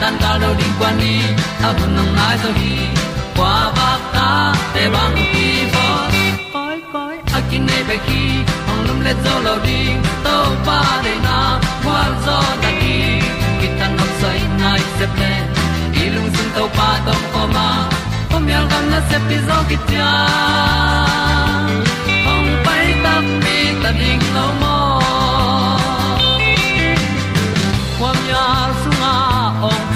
tan cao do đi qua đi, ta bu nang mai zo gi qua ba ta te bang ki bo koi koi a kin nei be ki ong lum le zo lo di to pa de na kwa zo ta ki ki tan nok sai nai se ple lung sun to pa tom ko ma. Pom yal gam na se pi zo ki tia ong pai ta mi ta ding lo mo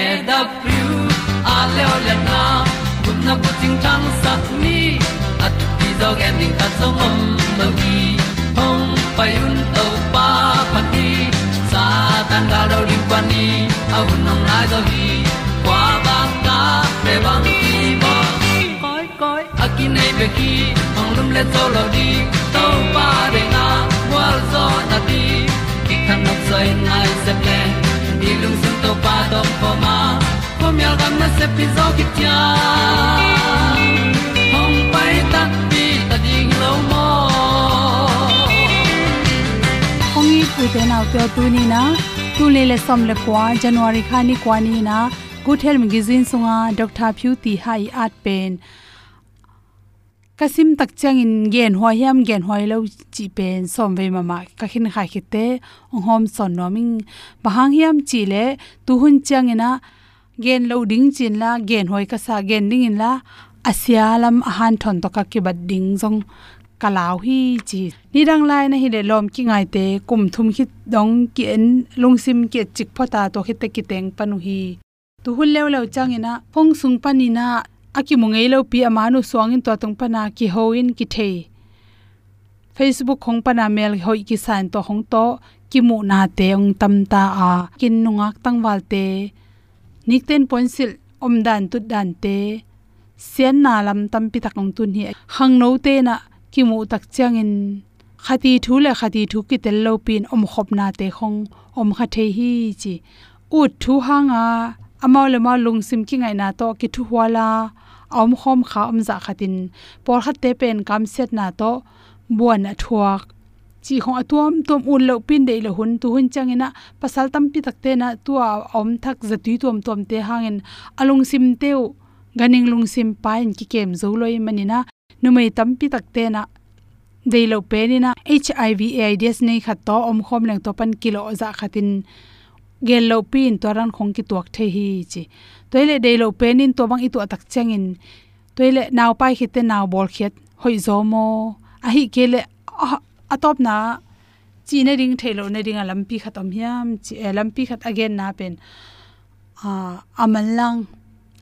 e da thru a le le na kun na ko ting tang sat ni at ti dog ending ta song om lo gi hong pai un to pa pa ti. Sa tan ga do ri pa ni. Au nong lai do gi kwa ba ta pe bang ki bo koi koi akin nei be ki ong lum le zo lo di to pa de na wa zo na ti. Ki kan nok sai nai se to pa to po ma pom yal gam na se pi zo ki tia hom pai ta pi ta ding lo mo ong i pu te nau te tu ni na tu le le som le kwa january kha ni kwa ni na good health magazine sunga dr phu ti hai at pen kasim tak chang in gen hwa hiam, gen hwa lo chi pen som ve mama. Ka khin kha khite, ong hom son noming bahang hiam chi le tu hun chang ina, gen lo ding chin la, gen hoi ka sa gen ding in la. Asia lam han thon to ka ki bad ding jong kalau hi chi. Ni dang lai na hi le lom ki ngai te, kum thum hi dong ki en, lung sim ke chik phota to hi te ki teng panu hi. Tu hul lew lew chang ina, phong sung panina aki mungei lo pi amanu suangin to tong pana ki hoin ki the facebook khong pana mel hoi ki san to hong to, ki mu na te ong tam ta a, kin nungak tangwal te. Nikten ponsil om dan tut dan te. Sian na lam tam pi takong tun hi. Hang no te na ki mu tak chang in. Khati thu le khati thu ki tel lo pin om khop na te khong om kha the hi chi. Ut thu hanga amau le ma lung sim ki ngai na to ki thu wala om khom kha om za khatin. Por khat te pen kam set na to buan a thuak. Chi khong atuam tom un lo pin de lo hun, tu hun changena pasal tam pi takte na tu a om thak zati tom tom te hangin. Alung sim teu ganing lung sim pain ki kem zo loi manina numei tam pi takte na. De lo pe ni na hiv aids nei khat to om khom leng to pan kilo za khatin gel lo pin to ran khong ki tuak the hi chi. Toile de lo pen in to bang i tu atak chang in toile naw pai khite naw bol khet hoi zo mo a hi kele ah, atop na, chi ne ring thelo ne ring alam pi khatom hiam, chi eh, alam pi khat again na pen. Ah, a amalang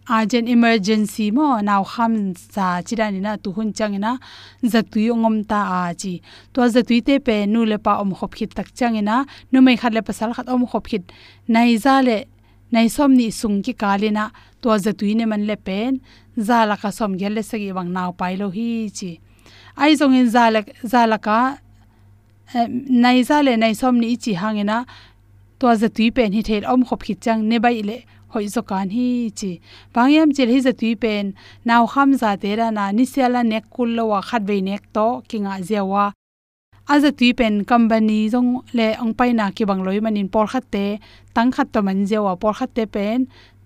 urgent emergency mo naw kham cha chirani na, tu hun changina zatui ngom ta a chi. To zatui te pe nu le pa om khop khit tak changina nu mai khat le pasal khat om khop khit. Nai za le, nai som ni sung ki kalina to zatui ne man le pen, za la ka som gel le sagi wang naw pai lo hi chi. Ai zong in za la za la ka eh, nai za le nai som ni chi hangena to zatui pen hi thel om khop khit chang ne bai le hoi zo kan hi chi pangyam chil hi zatui pen naw kham za te ra na ni sela nek kul lo wa khat ve nek to kinga zewa aza tui pen company jong le ong pai na ki bang loi manin por khat te tang khat to man zewa por khat te pen,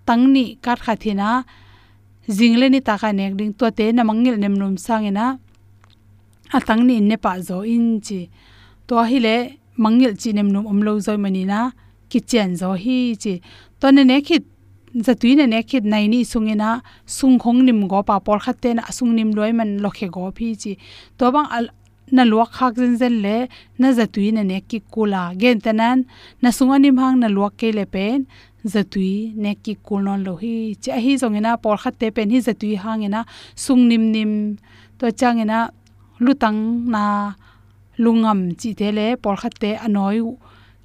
tang ni kat kha thina jingle ni ta ka nek ding to te na mangil nem num sangena tang ni ne pa zo in chi to hi le mangil chi nem num om lo zoi manina, kitchen zo hi chi to ne ne khit zatui na ne khit nai ni sungena sung khong nim go pa por khat te na sung nim loi man lokhe go phi chi to bang al na luak khak zen zen le na zatui na ne ki kula. Gen tanan na sunga nim hang na luak ke le pen zatui ne ki kulnon lo hi. Cha hi zongena por khatte pen hi zatui hangena sung nim nim. To changena lutang na lungam chi te por khatte anoi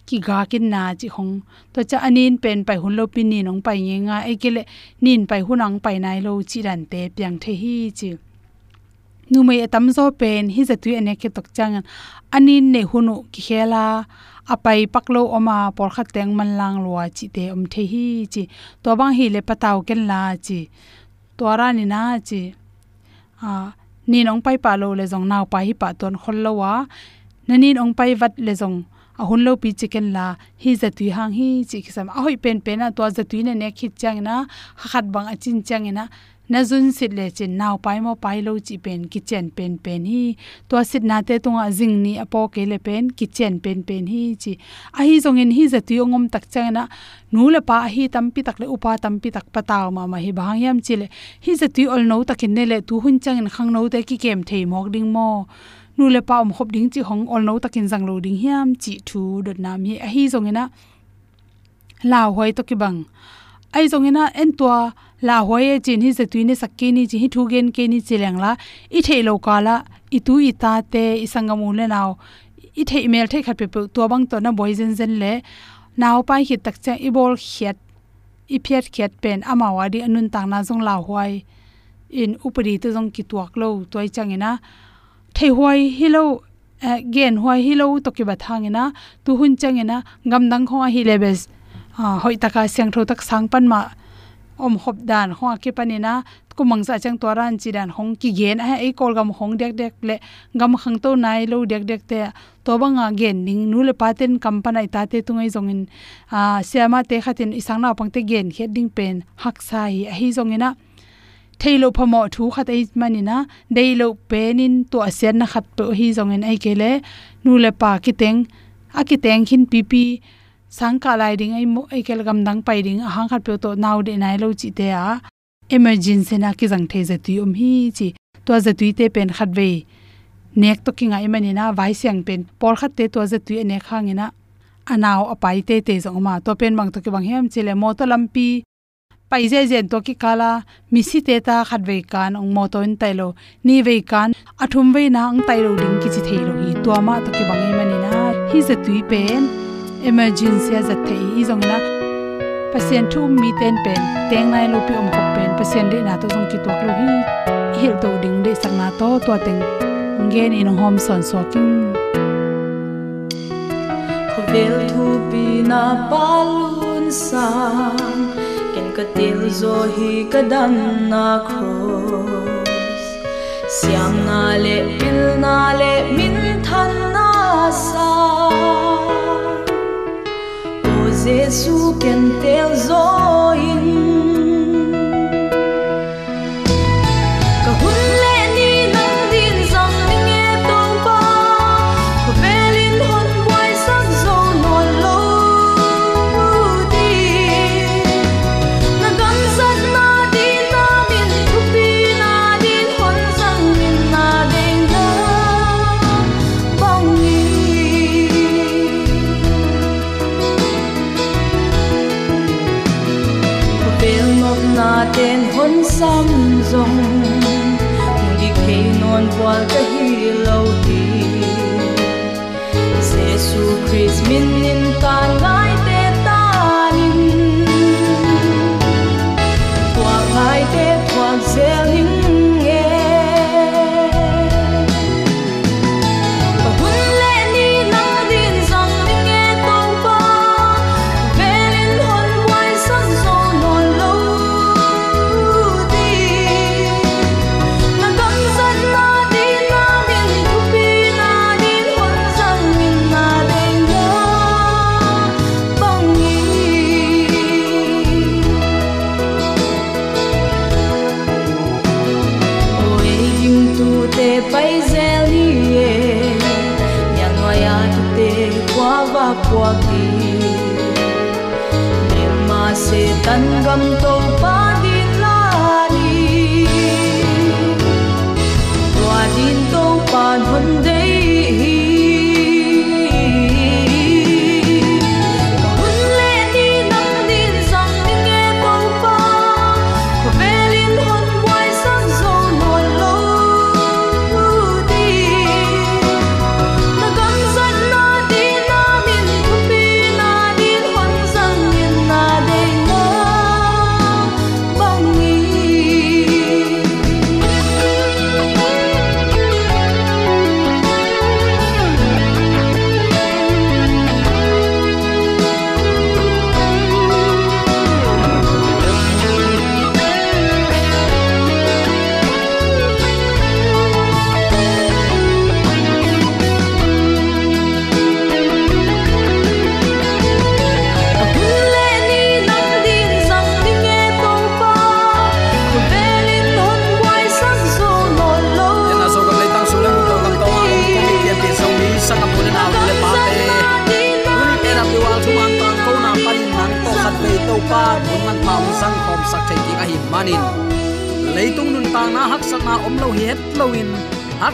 ki ga kin na chi khong. To cha anin pen pai hun lo pin ni nong pai nge nga e kele nin pai hunang pai nai lo chi ran te pyang the hi chi. Nu mai atam zo pen, hi zatu ene ke tok chang anin ne hunu ki khela apai paklo oma por kha teng man lang lo chi te om the hi chi. To bang hi le pataw ken la chi. To ra ni na chi. A, ni nong pai pa lo le jong naw pa hi pa ton khol lo wa. Nani nong pai vat le jong ahun lo pi chicken la, hi za tui hang hi chi kisam. A hoi pen pen a to za tui ne ne khit chang na khat bang a chin chang na na zun sit le chin naw pai mo pai lo chi pen, kitchen pen pen hi. To sit na te tunga jing ni apo ke le pen, kitchen pen pen hi chi. A hi zong in hi za tui ngom tak chang na nu le pa hi tam pi tak le upa tam pi tak pataw ma ma hi bang yam chi le. Hi za tui ol no takin ne le, tu hun chang in khang no te ki kem thei mok ding mo nu le pa om khop ding chi hong ol no takin jang lo ding hiam chi thu dot nam hi a hi zong ina la hoi to ki bang. Ai zong ina en tua la hoi e chin hi ze ne sakke ni chi hi thu gen ke ni chileng la. I thei lo kala i tu i ta te, i sangam u le naw i thei email thei khat pe to bang to na boy zen zen le. Naw pai hi tak cha i bol khiat, i phiat khiat pen ama wadi anun tang na zong la hoi in upari to zong ki tuak lo toy changena thei huai hilo eh, gen huai hilo to ki ba thangena tu hun changena ngam dang kho hi lebes ah, hoi taka siang tho tak sang pan ma om hop dan ho na, panina kumang sa chang to ran chi dan hong ki gen. A ei kol gam hong dek dek le gam khang to nai lo dek dek te to banga gen ning nu le paten kampana ita te tungai zongin a ah, siama te khatin isang na pangte gen heading ding pen hak sai hi zongina thailo phamo thu khat ai manina deilo penin to asian na khat pe hi zongen ai kele, nu le pa ki teng, a ki teng khin pp sang ka lai ding ai mo ai kel gam dang pai ding a hang khat pe to now de nai lo chi te a, emergency na ki jang the je tu um hi chi to za tu te pen khat ve nek to ki ngai manina, vai siang pen, por khat te to za tu ne khangina anaw apai te te zong ma to pen mang to ki bang hem, chile mo to lampi pai je jen to ki kala mi si te ta khat ve kan ong mo to in tai lo ni ve kan athum ve na ang tai lo ding ki chi thei lo hi to ma to ki bangai mani na hi za tui pen emergency a za thei i zong na pasien thu mi ten pen teng nai lo pi om ko pen pasien de na to jong ki tok lo hi hil to ding de sang na to to teng ngen in home son so king ko vel thu pi na palun sang ken ka til zo hi ka dan na cross siam na le pil na le min than na sa. O jesu ken tel zo in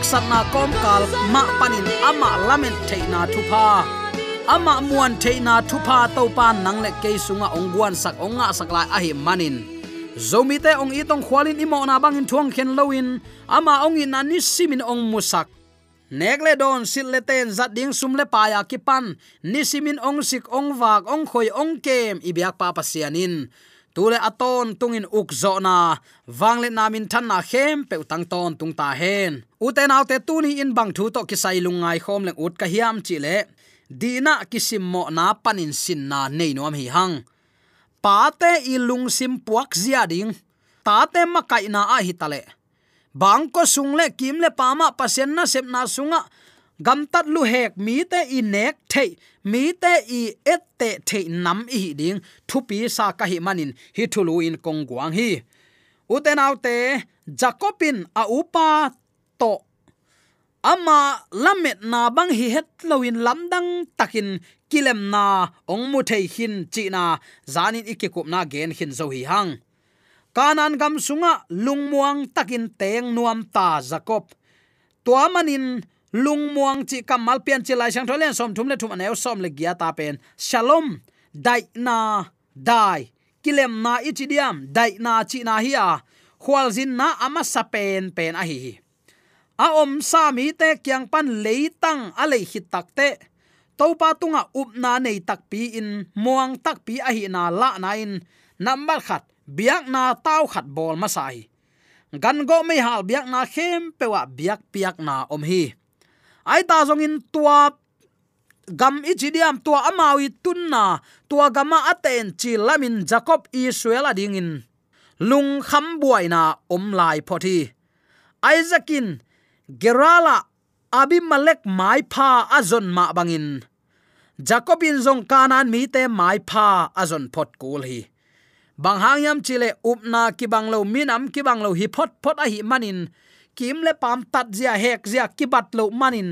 sat na kom kal ma panin ama lamen theina thupa. Ama muan theina thupa to pan nang le ke sunga ongwan sak onga saklai a hi manin. Zomi te ong itong khwalin imo na bangin thuang khen loin ama ong in ani simin ong musak. Nekle don le ten zat ding sum le pa ya ki pan nisimin ong sik ong wak ong khoi ong kem, ibyak pa pasianin tule aton tungin ukzo na. Wangle namin than na khem pe utang ton tung ta hen. Uten autte tuni in bang thu to kisai lungai khom leng ut ka hiam chi le. Dina kisim mo na panin sin na nei nom hi hang. Pa te i lung sim puak zia ding. Ta te ma kai na a hi tale bang ko sung le kim le pa ma pasen na sep na sunga. Gam tat lu hek mi te i nek thei mi te i et te thei nam i ding, thu pi sa ka hi manin, hi thulu in kong guang hi. Uten autte jacobin a upa to. Ama lamet na bang hi het loin lamdang takin, kilem na ong mu thei hin chi na, zanin ikikup na gen hin zo hi hang. Kanan gam sunga lungmuang takin teng nuam ta, jacob. Tuamanin manin lung muang chi kamal pian chi lai sang tholen som thum le thum aneu som le gya ta pen. Shalom, dai na dai. Kilem na ichidiam dai na chi na hi a. Khwal zin na ama sa pen a hi a om sa mi te kyang pan leitang a le hi tak te. To pa tunga up na nei tak pi in. Muang tak pi a hi na la na in. Number khat, biak na tau khat bol ma sai gan go me hal biak na khem pewa biak piak na om hi ai ta zong in tua gam ichidiam tua amawi tunna, tua gama aten chi lamin jacob israel adingin lung kham buaina om lai photi isaacin gerala abimelek mai pha azon ma bangin jacobin zong kanan mi te mai pha azon phot kul hi. Bang hangyam chile upna ki banglo minam ki banglo hi phot phot a hi manin kim le pam tat zia hek zia ki bat lo manin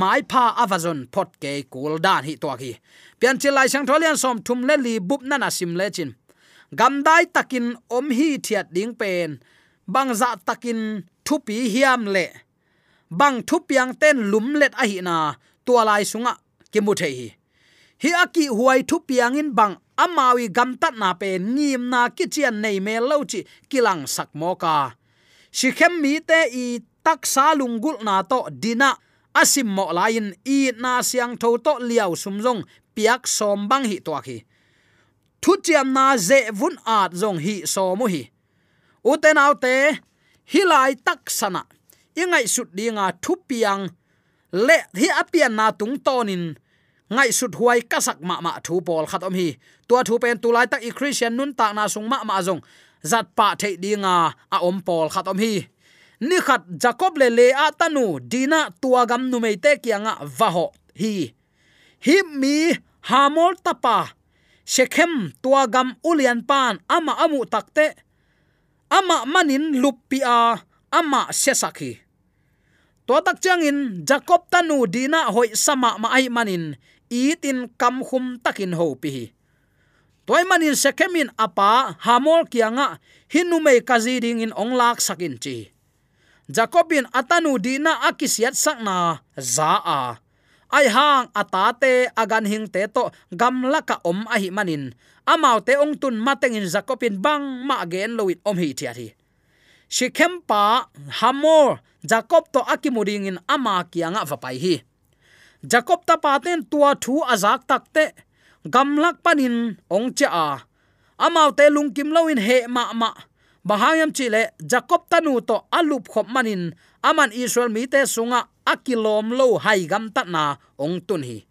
mai pha avazon pot ke kul dan hi to hi pian chilai sang tholian som thum le li bup na na sim le chin. Gam dai takin om hi thiat ding pen. Bang za takin thupi hiam le. Bang thupiang ten lum let a hi na tua lai sunga ki mu the hi. Hi aki huai thupiang in bang amawi gam tat na pe nim na ki chian nei me lo chi kilang sak mo ka si khem mi te i tak sa lungul na to dina asim mo lain i na siang tho to liao sum jong piak som bang hi to khi. Thu chiam na ze vun at jong hi so mu hi. Uten autte hilai tak sana, ingai sut dinga thu piang le hi apian na tung tonin ngai sut huai kasak ma ma thu pol khat om hi. Tua thu pen tu lai tak i christian nun tak na sung ma ma jong zat pa the dinga, a om pol khat om hi. Ni khat jacob le le a tanu, dina tua gam nu mei te kianga va ho hi. Hi mi, hamol tapa. Shekhem tua gam ulian pan, ama amu takte ama manin lupia ama sesakhi to tak changin jacob tanu dina hoi sama ma ai manin. Itin kam khum takin ho pi toy manin sekemin apa, hamol kianga hinu mei kazi ding in onglak sakin chi. Jacobin atanu dina akisiat sakna za a ai hang atate agan hing te to gamla ka om ahi manin. Amau te ong tun mateng in jacobin bang ma gen loit om hi thia thi hamor jacob to akimuring in ama kianga vapai hi. Jacob ta paten tua thu azak takte gamlak panin ong cha a. Amau te lungkim loin he ma ma. Bahayam chile jacob tanu to alup khop manin aman israel mi te sunga akilom lo hai gam ta na, ong tun hi.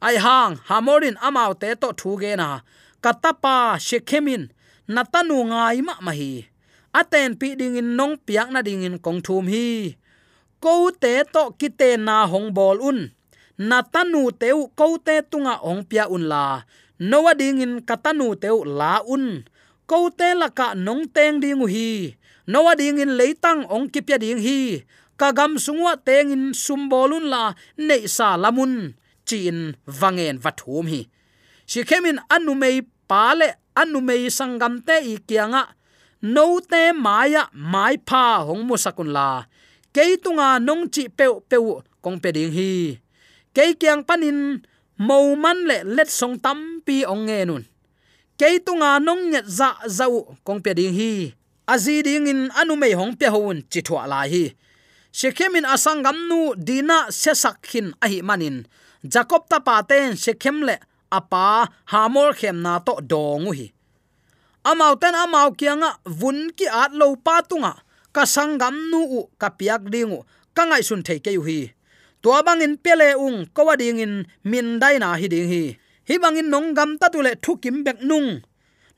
Ai hang, hamorin amau te to thu ge na. Katapa shekhemin natanu ngai ma ma hi. Aten pi ding in nong piak na ding in kong thum hi. Ko te to kite na hong bol un natanu teu kote tunga ong pia un la. Nowa ding in katanu teu la un. Kote te nong teng ding hi. Nowa ding in leitang ong kipya ding hi. Kagam sungwa teng in sumbolun la nei sa lamun. Chin wangen vathum hi. Shikhemin anu mei pale anumei sangam te ikianga no te maya mai pha hong musakun la. Keitunga nong chi pe pe kong pe ding hi ke kyang panin mo man le let song tam pi ong nge nun. Ke tunga nong nhật za zau kong pe ding hi. Azi ding in anu mei hong pe hon chi thwa la hi. Shekhemin asangam nu dina se hin a hi manin. Jacob ta pa sẽ shekhem le apa hamol khem na to dongu hi. Amau ten amau kianga vun ki at lo pa tunga. Ka sangam nu u ka piak dingu ka ngai sun thei ke hi tua bangin pele ung, ko ding in min dai na hi ding hi. Hi bangin nong gam ta tu le thu kim bek nung.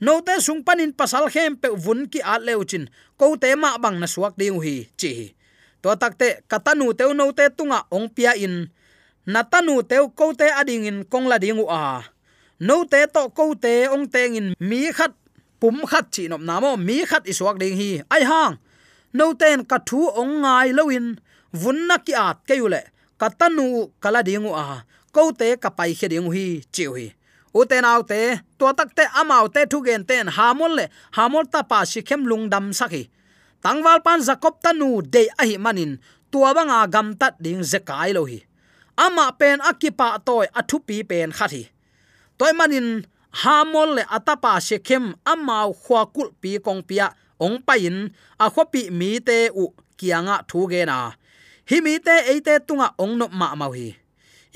No te sung panin pasal khem pe vun ki a leu chin, ko te ma bang na suak ding hi, chi to takte katanu te no te tunga ong pia in. Natanu te ko te ading in kong la u a. No te to ko te ong teng in mi khat, pum khat chi nop namo mi khat isuak ding hi. Ai hang! No ten ka thu ong ngai loin vun na ki at ke katanu kala dingu a ko te ka pai khe dingu hi chiu hi. U te te to tak te amau te thu ten hamol le, hamol ta pa sikhem lungdam sakhi tangwal pan jakob tanu de ahi manin, tua banga gam tat ding zekai lo hi. Ama pen akipa toy athupi pen khathi toy manin, hamol le atapa sekhem amau khwakul pi kong pia ong pain a khopi mi te u kianga thu ge na himi te eite tunga ong no ma mau hi.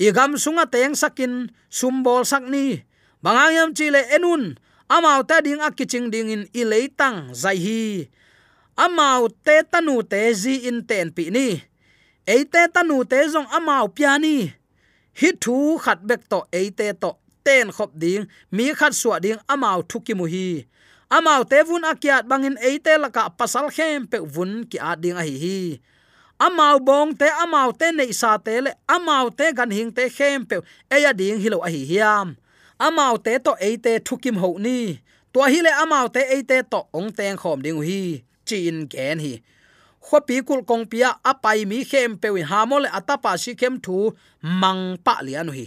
Igam sunga teng sakin, sumbol sakni bangayam chile enun, amau ta ding akiching ding in ileitang zai hi. Amau te tanu te zi in ten pi ni. Eite tanu te zong amau piani hi thu khat bek to eite to ten khop ding, mi khat suwa ding amau thuki mu hi. Amau te vun akiat bangin eite laka pasal khem pe vun ki a ding a hi hi amau bong te amau te nei sa te le amau te gan hing te khem pe. Eya ding hilo a hi hiam. Amau te to e te thukim ho ni. To hi le amau te e te to ong teng khom ding hi. Chin gen hi. Khopi kul kong pia apai mi khem pe wi ha mo le atapa si khem thu mang pa lian hi.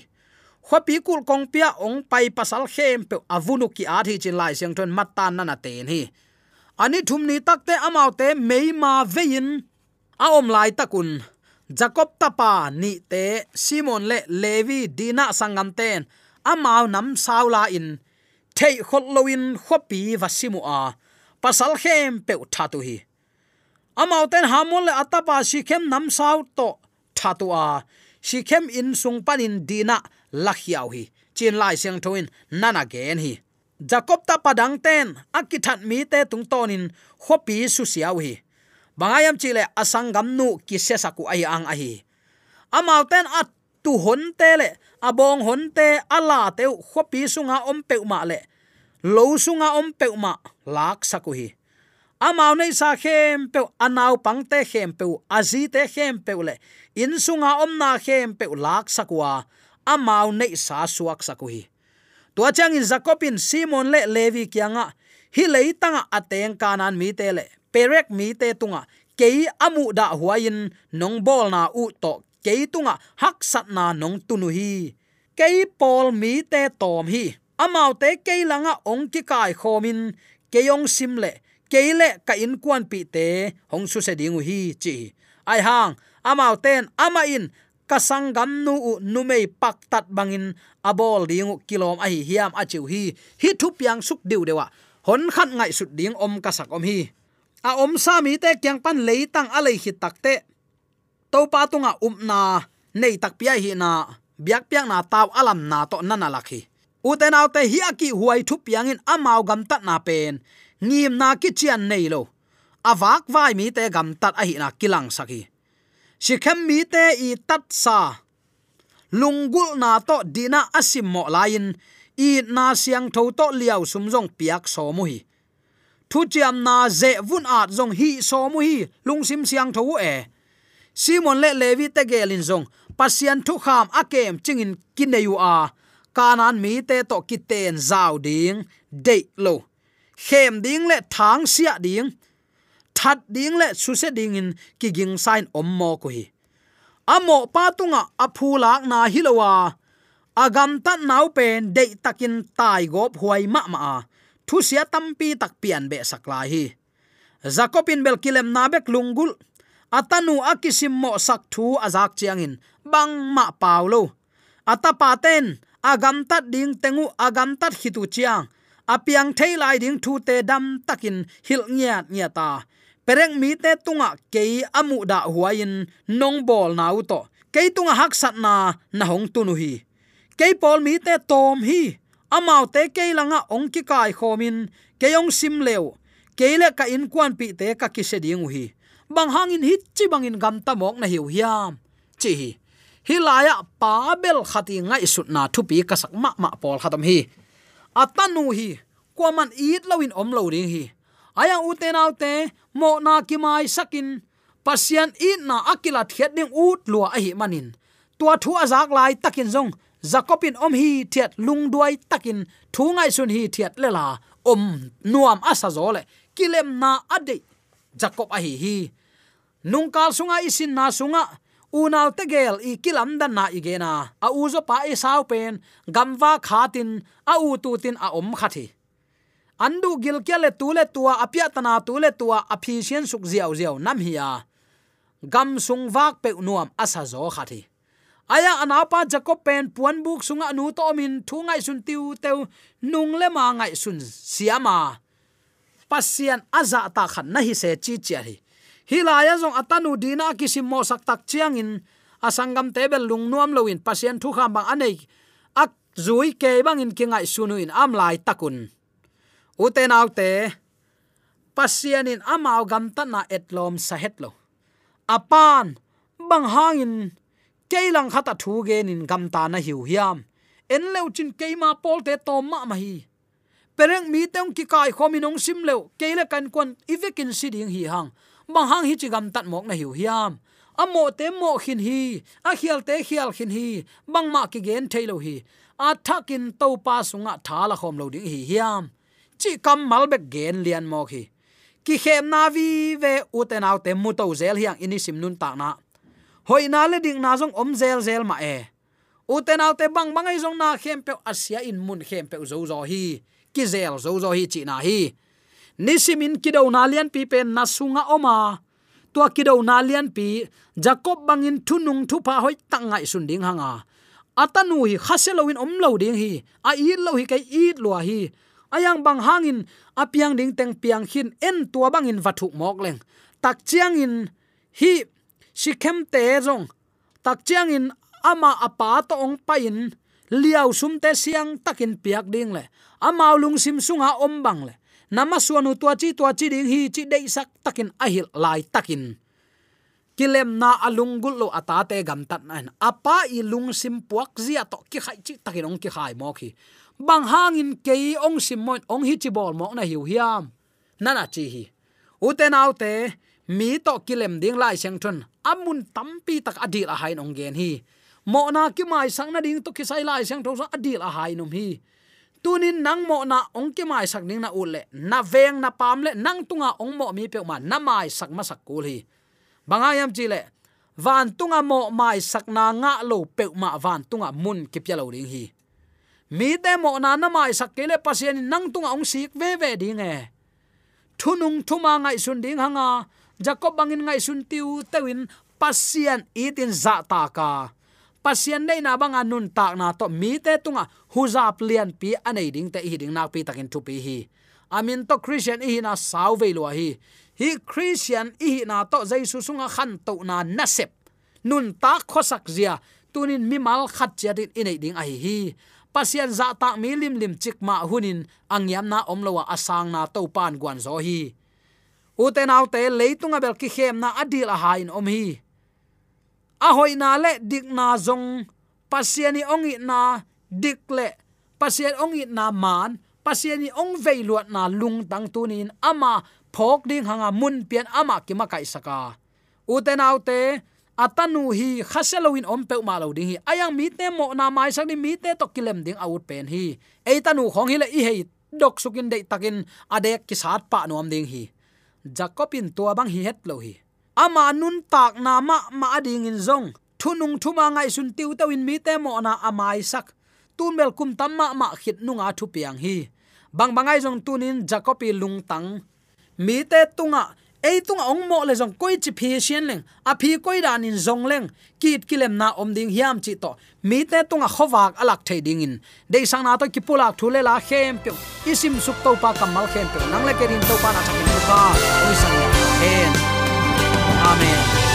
Khopi kul kong pia, ong pai pasal khem pe avunu ki a thi chin lai siang thon matan na na ten hi. Ani thum ni takte amau te meima vein aom lai takun. Jacob tapa ni te, simon le levi dina sangam ten. Amau nam saula in. Thei khol loin khopi vasimu a. Pasal khem pe thatu hi. Amau ten hamol le atapa si khem nam sau to thatu a. Si khem in sung panin dina lakhiau hi. Chin lai siang thoin nana gen hi. Jacob ta padang ten. Akithat mi te tung tonin khopi su siau hi bangayam chile asangam nu ki saku ai ang ahi. Amau ten at tu hon te le, abong hon te ala te khopi sunga om pe ma le. Lo sunga om pe ma lak saku hi. Amau nei sa khem pe anau pang te khem pe azi te khem pe le. In sunga om na khem pe lak sakwa amau nei sa suak saku hi. Tua chang in zakopin simon le levi kianga, hi leitanga ateng kanan mi te le perek mi te tunga. Kei amu da huain, nong bol na u to. Kei tunga, hak sat na nong tunu hi. Kei pol mi te tom hi. Amau te kei langa ong ki kai khomin. Keyong sim le. Keile ka in kwan pi te. Hong su se dingu hi, chi. Ai hang amau ten ama in. Kasangam nu u numei pak tat bangin. Abol dingu kilom a hi hiam a chiu hi. Hi thu piang suk diu dewa. Hon khat ngai sut ding om kasak om hi a om sa mi te kyang pan leitang a lei hi takte to pa tunga umna nei tak pia hi na, biak piang na taw alam na to nana lakhi uten te hi aki huai thu piang in amao gam tat na pen. Ngim na ki chian nei lo. Awak vai mi te gam tat a hi na kilang saki shikhem mi te i tat sa. Lungul na to dina asim mo lain. I na siang tho to liao sum jong piak so mu hi thu chiam na ze vun at zong hi so mu hi, lung sim siang tho e. Simon le levi te gelin zong pasian thu kham akem chingin kineyu a. Kanan mi te to kiten zau ding de lo. Khem ding le thang sia ding that ding le su se ding in ki ging sign om mo ko hi. Amo pa tunga aphulak na hilowa agam ta nau pen de takin tai gop huai ma ma thu sia tampi tak pian be sakla hi. Zakopin bel kilem na bek lungul atanu akisim mo sak thu azak chiangin. Bang ma paulo atapa ten agam tat ding tengu agam tat hitu chiang. Apiang thailai ding thu te dam takin hil nya nya ta pereng mi te tunga ke amu da huain nong bol na u to ke tunga hak sat na na hong tu nu hi. Ke pol mi te tom hi amau te ke langa ong ki kai khomin, ke yong sim leo ke le ka in kwan pi te ka ki se ding hi bang hangin hit chi bangin gam ta mok na hiu hiam. Chi hi. Hilaya pa bel khati ngai sut na thu pi ka sak ma ma pol khatam hi. Atanu hi. Kwaman eat lawin om lo ring hi. Aya uten autte mo na ki mai sakin. Pasian eat na akila thiat ding ut lua a hi manin. Tua thu azak lai takin zong zakopin om hi thiat lung duai takin thu ngai sun hi thiat lela om nuam asa zole. Kilem na ade. Jakob a hi hi. Nungkal sunga isin na sunga. Unal tegel i kilam dan na igena a uzo pa e sau pen. Gamwa khatin a u tu tin a om khathi andu gil kya tule tu tua apya tana tu tua tua aphisien suk ziaw ziaw nam hiya gam sung wak pe nuam asa zo khathi aya anapa jacob pen puan buk sunga nu to min thu ngai sun tiu teu nung le ma ngai sun siama pasian aza ta khan na hi se chi chi hi. Hilaya zong atanu dina kisim mo sak tak chiang in asangam tebel lung nuam loin pasien thu kham bang anei. Ak zui ke bang in kingai sunu in am lai takun. Uten autte pasien in amao gam ta na etlom sahet lo. Apan, bang hangin keilang khata thu gen in gam ta na hiu hiam. En leu chin keima pol te tom ma ma hi. Pereng mi teng ki kai khomi nong sim leu keile kan kon ivekin siding hi hang. Bang hang hi chi gam tat mok na hiu hiam. Amo te mo khin hi, a khial te khial khin hi, bang ma ki gen thailo hi. A thakin to pa sunga thala khom lo ding hi hiam. Chi kam malbek gen lian mo khi ki khem na vi ve uten au mu to zel hiang ini sim nun ta na hoi na le ding na jong om zel zel ma e. Uten au te bang bang ai jong na khem pe asia in mun khem pe zo zo hi. Ki zel zo zo hi chi na hi. Nisimin kido na lian pi pe na sunga oma. Tua kido na lian pi, jacob bangin thunung thu pa hoi tangai sun ding hanga. Atanu hi khaselowin omlo ding hi. A i lo hi kai i lo hi. Ayang bang hangin apiang ding teng piang hin en tua bangin vathuk mok leng. Tak chiang in, hi sikhem te jong tak chiang in ama apa to ong pa in. Liao sum te siang takin piak ding le. Amao lung sim sunga om bang le. Nama suanu tua chi tua chi ding hi chi dei sak takin ahil lai takin. Kilem na alung gul lo ata te gam tat nan apa i lung sim puak zia to ki khai chi takin ong ki khai mo khi bang hangin ke ong sim mon ong hi chi bol mo na hiu hiam. Nana chi hi. Uten autte mi to kilem ding lai seng thun amun tampi tak adil a hain ong gen hi. Mo na ki mai sang na ding to ki sai lai sang tho adil a hai num hi. Tunin nang mo na ong ki mai sak ning na ule na veng na pam le, nang tunga ong mo mi pe ma na mai sak ma sak kul hi. Bangayam chi le, van tunga mo mai sak na nga lo pe ma van tunga mun ki pya lo ding hi. Mi te mo na na mai sak ke le pasien nang tunga ong sik ve ve ding e. Thunung thuma ngai sun ding hanga jacob bangin ngai sun tiu tewin pasien itin za ta ka. Pasien nei na banga nun tak na to mi te tunga huza plian pi anei ding te hi ding nak pi takin tu pi hi. Amin to christian hi na sau ve lo hi. Hi christian hi na to jaisu sunga khan to na nasep. Nun ta khosak zia, tunin mi mal khat chia din inei ding ai hi pasian za ta mi lim lim chik ma hunin angyam na omlowa asang na to pan gwan zo hi uten autte leitunga bel ki khem na adil a hain om hi. A hoi na le dik na zong pasiani ongi na dik le, pasien ongi na man pasiani ong vei luat na lung tang tunin ama phok ding hanga mun pian ama ki ma kai saka. Uten autte atanu hi khaseloin om pe ma lo ding hi. Ayang mi te mo na mai sang ni mi te to kilem ding out pen hi. Ei tanu khong hi le i hei dok sukin dei takin adek ki sat pa nom ding hi jakopin tua bang hi het lo hi. Ama nun tak na ma ma ading in zong. Thunung thuma ngai sun tiu tawin mi te mo na amai sak tun mel kum tam ma ma khit nunga thu piang hi. Bang bangai jong tunin jacobi lung tang. Mi te tunga ei tunga ong mo le jong koi chi phi sian leng. A phi koi dan in jong leng. Kit kilem na om ding hiam chi to. Mi te tunga khowak alak thei ding in. Dei sang na to ki pulak thule la khem pe isim suk to pa kamal khem pe nang le kerin to pa na chakin to pa oi sang ya. Amen.